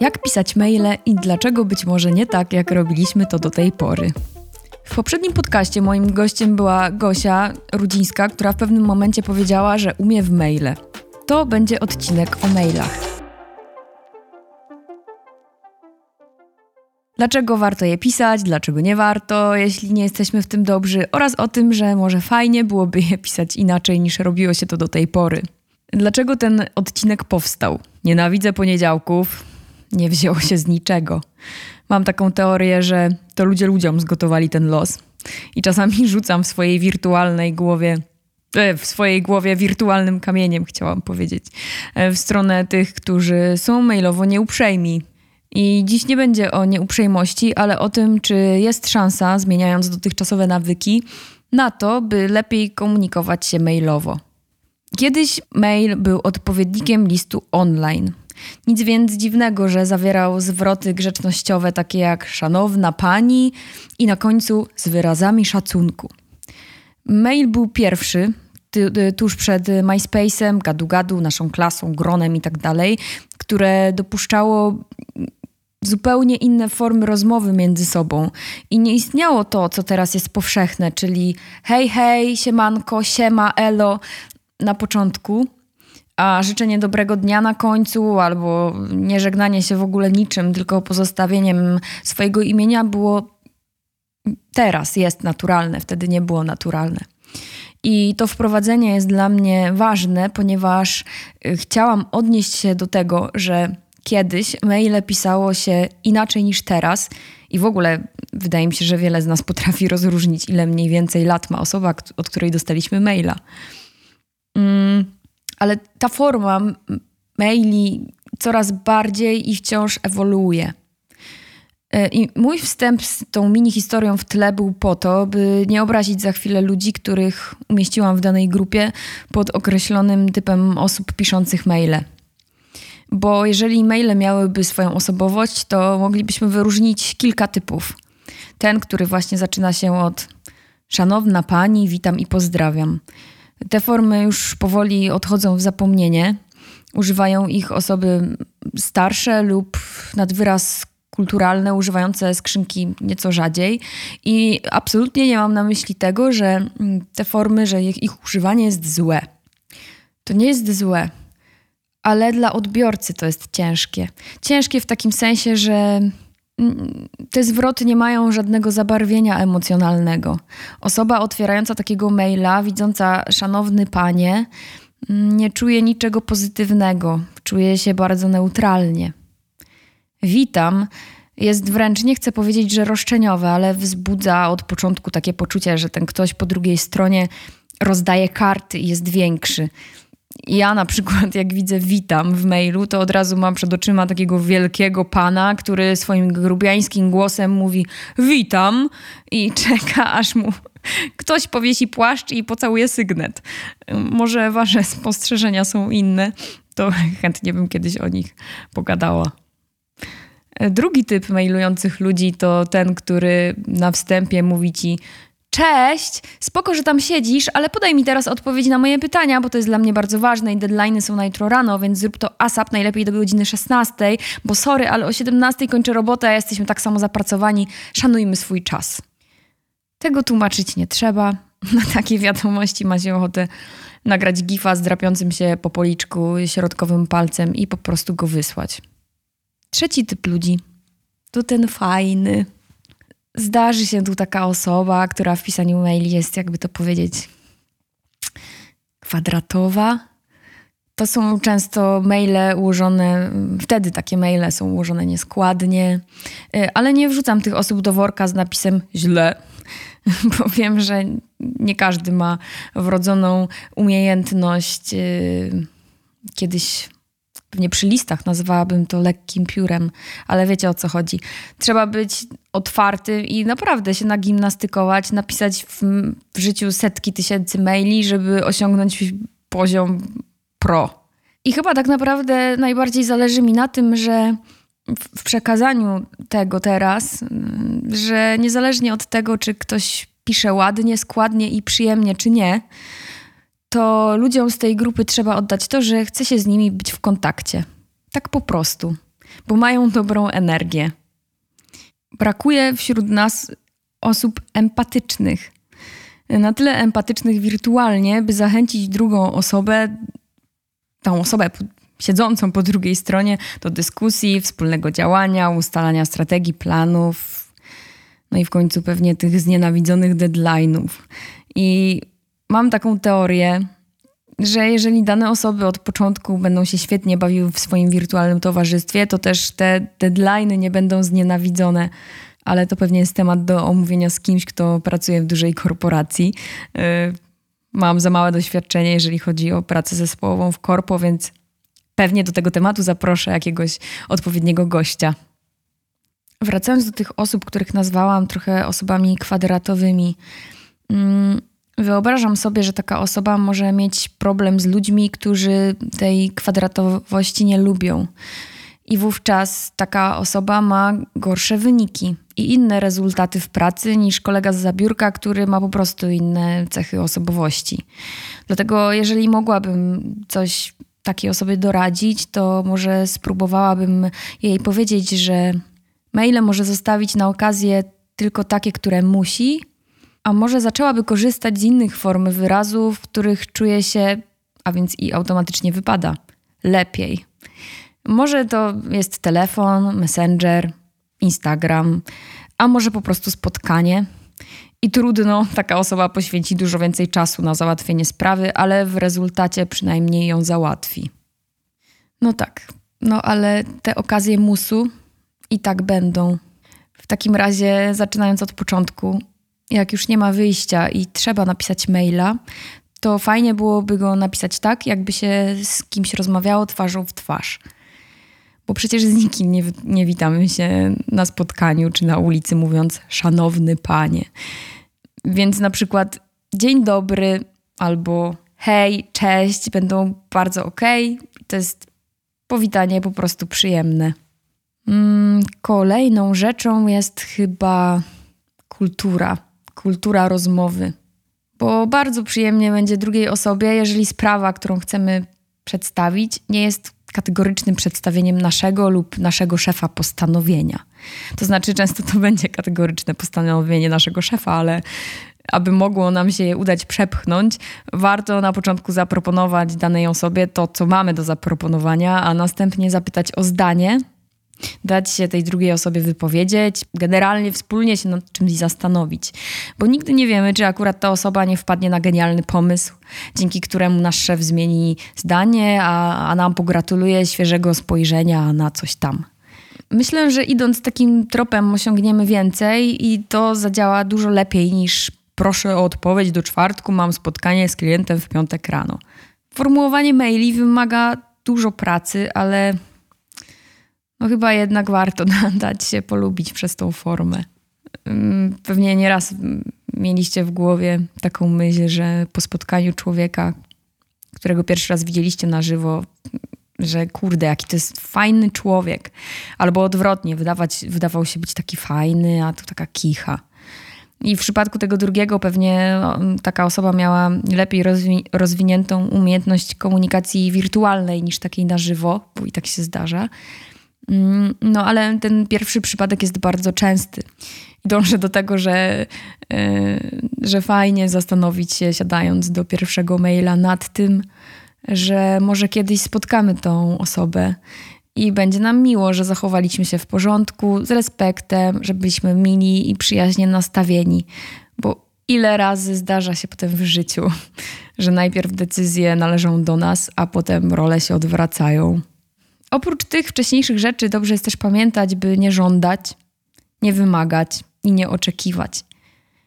Jak pisać maile i dlaczego być może nie tak, jak robiliśmy to do tej pory. W poprzednim podcaście moim gościem była Gosia Rudzińska, która w pewnym momencie powiedziała, że umie w maile. To będzie odcinek o mailach. Dlaczego warto je pisać, dlaczego nie warto, jeśli nie jesteśmy w tym dobrzy, oraz o tym, że może fajnie byłoby je pisać inaczej niż robiło się to do tej pory. Dlaczego ten odcinek powstał? Nienawidzę poniedziałków, nie wzięło się z niczego. Mam taką teorię, że to ludzie ludziom zgotowali ten los. I czasami rzucam w swojej wirtualnej głowie, e, w swojej głowie wirtualnym kamieniem, chciałam powiedzieć, e, w stronę tych, którzy są mailowo nieuprzejmi. I dziś nie będzie o nieuprzejmości, ale o tym, czy jest szansa, zmieniając dotychczasowe nawyki, na to, by lepiej komunikować się mailowo. Kiedyś mail był odpowiednikiem listu online. Nic więc dziwnego, że zawierał zwroty grzecznościowe takie jak szanowna pani i na końcu z wyrazami szacunku. Mail był pierwszy, tuż przed MySpace'em, gadu-gadu, naszą klasą, gronem i tak które dopuszczało zupełnie inne formy rozmowy między sobą. I nie istniało to, co teraz jest powszechne, czyli hej, hej, siemanko, siema, elo na początku, a życzenie dobrego dnia na końcu, albo nieżegnanie się w ogóle niczym, tylko pozostawieniem swojego imienia było teraz, jest naturalne, wtedy nie było naturalne. I to wprowadzenie jest dla mnie ważne, ponieważ y, chciałam odnieść się do tego, że kiedyś maile pisało się inaczej niż teraz. I w ogóle wydaje mi się, że wiele z nas potrafi rozróżnić, ile mniej więcej lat ma osoba, od której dostaliśmy maila. Mm ale ta forma maili coraz bardziej i wciąż ewoluuje. E, I mój wstęp z tą mini historią w tle był po to, by nie obrazić za chwilę ludzi, których umieściłam w danej grupie pod określonym typem osób piszących maile. Bo jeżeli maile miałyby swoją osobowość, to moglibyśmy wyróżnić kilka typów. Ten, który właśnie zaczyna się od Szanowna pani, witam i pozdrawiam. Te formy już powoli odchodzą w zapomnienie. Używają ich osoby starsze lub nad wyraz kulturalne, używające skrzynki nieco rzadziej. I absolutnie nie mam na myśli tego, że te formy, że ich, ich używanie jest złe. To nie jest złe, ale dla odbiorcy to jest ciężkie. Ciężkie w takim sensie, że te zwroty nie mają żadnego zabarwienia emocjonalnego. Osoba otwierająca takiego maila, widząca szanowny panie, mm, nie czuje niczego pozytywnego, czuje się bardzo neutralnie. Witam jest wręcz, nie chcę powiedzieć, że roszczeniowe, ale wzbudza od początku takie poczucie, że ten ktoś po drugiej stronie rozdaje karty i jest większy ja na przykład, jak widzę witam w mailu, to od razu mam przed oczyma takiego wielkiego pana, który swoim grubiańskim głosem mówi witam i czeka, aż mu ktoś powiesi płaszcz i pocałuje sygnet. Może wasze spostrzeżenia są inne, to chętnie bym kiedyś o nich pogadała. Drugi typ mailujących ludzi to ten, który na wstępie mówi ci Cześć, spoko, że tam siedzisz, ale podaj mi teraz odpowiedź na moje pytania, bo to jest dla mnie bardzo ważne i deadline'y są na jutro rano, więc zrób to ASAP najlepiej do godziny 16, bo sorry, ale o 17 kończę robotę, a jesteśmy tak samo zapracowani, szanujmy swój czas. Tego tłumaczyć nie trzeba. Na takie wiadomości ma się ochotę nagrać gifa z drapiącym się po policzku środkowym palcem i po prostu go wysłać. Trzeci typ ludzi to ten fajny, zdarzy się tu taka osoba, która w pisaniu maili jest, jakby to powiedzieć, kwadratowa. To są często maile ułożone, wtedy takie maile są ułożone nieskładnie, y, ale nie wrzucam tych osób do worka z napisem źle, bo wiem, że nie każdy ma wrodzoną umiejętność. Y, kiedyś pewnie przy listach nazwałabym to lekkim piórem, ale wiecie o co chodzi. Trzeba być otwarty i naprawdę się nagimnastykować, napisać w, w życiu setki tysięcy maili, żeby osiągnąć poziom pro. I chyba tak naprawdę najbardziej zależy mi na tym, że w przekazaniu tego teraz, że niezależnie od tego, czy ktoś pisze ładnie, składnie i przyjemnie, czy nie, to ludziom z tej grupy trzeba oddać to, że chce się z nimi być w kontakcie. Tak po prostu, bo mają dobrą energię. Brakuje wśród nas osób empatycznych. Na tyle empatycznych wirtualnie, by zachęcić drugą osobę, tą osobę siedzącą po drugiej stronie, do dyskusji, wspólnego działania, ustalania strategii, planów, no i w końcu pewnie tych znienawidzonych deadline'ów. I mam taką teorię, że jeżeli dane osoby od początku będą się świetnie bawiły w swoim wirtualnym towarzystwie, to też te deadline'y nie będą znienawidzone. Ale to pewnie jest temat do omówienia z kimś, kto pracuje w dużej korporacji. Y, mam za małe doświadczenie, jeżeli chodzi o pracę zespołową w korpo, więc pewnie do tego tematu zaproszę jakiegoś odpowiedniego gościa. Wracając do tych osób, których nazwałam trochę osobami kwadratowymi, mm, wyobrażam sobie, że taka osoba może mieć problem z ludźmi, którzy tej kwadratowości nie lubią. I wówczas taka osoba ma gorsze wyniki i inne rezultaty w pracy niż kolega z zabiórka, który ma po prostu inne cechy osobowości. Dlatego, jeżeli mogłabym coś takiej osobie doradzić, to może spróbowałabym jej powiedzieć, że Maile może zostawić na okazję tylko takie, które musi, a może zaczęłaby korzystać z innych form wyrazów, w których czuje się, a więc i automatycznie wypada, lepiej. Może to jest telefon, messenger, Instagram, a może po prostu spotkanie. I trudno, taka osoba poświęci dużo więcej czasu na załatwienie sprawy, ale w rezultacie przynajmniej ją załatwi. No tak, no ale te okazje musu i tak będą. W takim razie, zaczynając od początku, jak już nie ma wyjścia i trzeba napisać maila, to fajnie byłoby go napisać tak, jakby się z kimś rozmawiało twarzą w twarz. Bo przecież z nikim nie, nie witamy się na spotkaniu czy na ulicy mówiąc szanowny panie. Więc na przykład dzień dobry albo hej, cześć będą bardzo ok. To jest powitanie po prostu przyjemne. Mm, kolejną rzeczą jest chyba kultura, kultura rozmowy. Bo bardzo przyjemnie będzie drugiej osobie, jeżeli sprawa, którą chcemy przedstawić, nie jest kategorycznym przedstawieniem naszego lub naszego szefa postanowienia. To znaczy, często to będzie kategoryczne postanowienie naszego szefa, ale aby mogło nam się je udać przepchnąć, warto na początku zaproponować danej osobie to, co mamy do zaproponowania, a następnie zapytać o zdanie dać się tej drugiej osobie wypowiedzieć, generalnie wspólnie się nad czymś zastanowić. Bo nigdy nie wiemy, czy akurat ta osoba nie wpadnie na genialny pomysł, dzięki któremu nasz szef zmieni zdanie, a, a nam pogratuluje świeżego spojrzenia na coś tam. Myślę, że idąc takim tropem osiągniemy więcej i to zadziała dużo lepiej niż proszę o odpowiedź do czwartku, mam spotkanie z klientem w piątek rano. Formułowanie maili wymaga dużo pracy, ale no chyba jednak warto dać się polubić przez tą formę. Mm, pewnie nieraz mieliście w głowie taką myśl, że po spotkaniu człowieka, którego pierwszy raz widzieliście na żywo, że kurde, jaki to jest fajny człowiek. Albo odwrotnie, wydawać, wydawał się być taki fajny, a tu taka kicha. I w przypadku tego drugiego pewnie taka osoba miała lepiej rozwi rozwiniętą umiejętność komunikacji wirtualnej niż takiej na żywo, bo i tak się zdarza. Mm, no ale ten pierwszy przypadek jest bardzo częsty. Dążę do tego, że, e, że fajnie zastanowić się, siadając do pierwszego maila, nad tym, że może kiedyś spotkamy tą osobę i będzie nam miło, że zachowaliśmy się w porządku, z respektem, że byliśmy mili i przyjaźnie nastawieni. Bo ile razy zdarza się potem w życiu, że najpierw decyzje należą do nas, a potem role się odwracają. Oprócz tych wcześniejszych rzeczy dobrze jest też pamiętać, by nie żądać, nie wymagać i nie oczekiwać.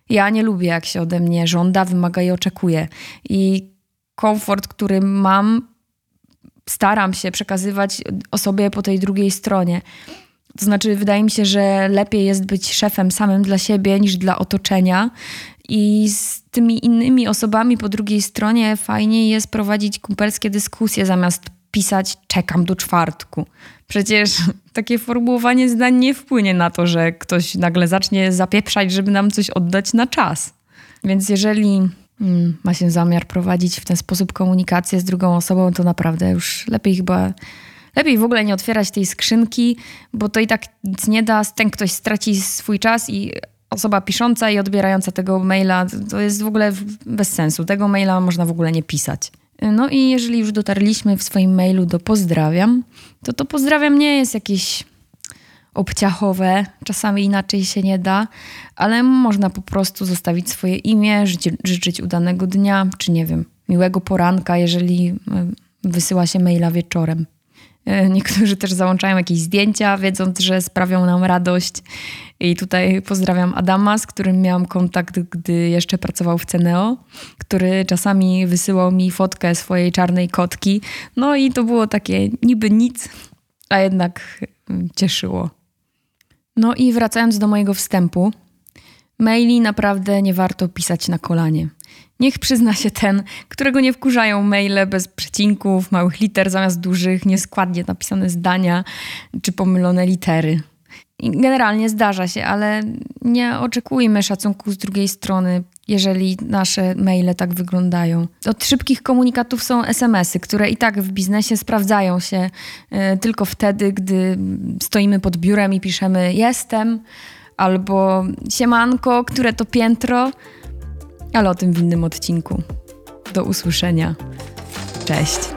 Ja nie lubię, jak się ode mnie żąda, wymaga i oczekuje. I komfort, który mam, staram się przekazywać osobie po tej drugiej stronie. To znaczy, wydaje mi się, że lepiej jest być szefem samym dla siebie niż dla otoczenia. I z tymi innymi osobami po drugiej stronie fajnie jest prowadzić kumpelskie dyskusje zamiast pisać czekam do czwartku. Przecież takie formułowanie zdań nie wpłynie na to, że ktoś nagle zacznie zapieprzać, żeby nam coś oddać na czas. Więc jeżeli mm, ma się zamiar prowadzić w ten sposób komunikację z drugą osobą, to naprawdę już lepiej chyba. Lepiej w ogóle nie otwierać tej skrzynki, bo to i tak nic nie da. Ten ktoś straci swój czas i osoba pisząca i odbierająca tego maila to jest w ogóle bez sensu. Tego maila można w ogóle nie pisać. No i jeżeli już dotarliśmy w swoim mailu do pozdrawiam, to to pozdrawiam nie jest jakieś obciachowe, czasami inaczej się nie da, ale można po prostu zostawić swoje imię, życzyć udanego dnia, czy nie wiem, miłego poranka, jeżeli wysyła się maila wieczorem. E, niektórzy też załączają jakieś zdjęcia, wiedząc, że sprawią nam radość. I tutaj pozdrawiam Adama, z którym miałam kontakt, gdy jeszcze pracował w Ceneo, który czasami wysyłał mi fotkę swojej czarnej kotki. No i to było takie niby nic, a jednak mm, cieszyło. No i wracając do mojego wstępu, maili naprawdę nie warto pisać na kolanie. Niech przyzna się ten, którego nie wkurzają maile bez przecinków, małych liter zamiast dużych, nieskładnie napisane zdania czy pomylone litery. I generalnie zdarza się, ale nie oczekujmy szacunku z drugiej strony, jeżeli nasze maile tak wyglądają. Od szybkich komunikatów są SMS-y, które i tak w biznesie sprawdzają się y, tylko wtedy, gdy stoimy pod biurem i piszemy jestem albo siemanko, które to piętro, ale o tym w innym odcinku. Do usłyszenia. Cześć.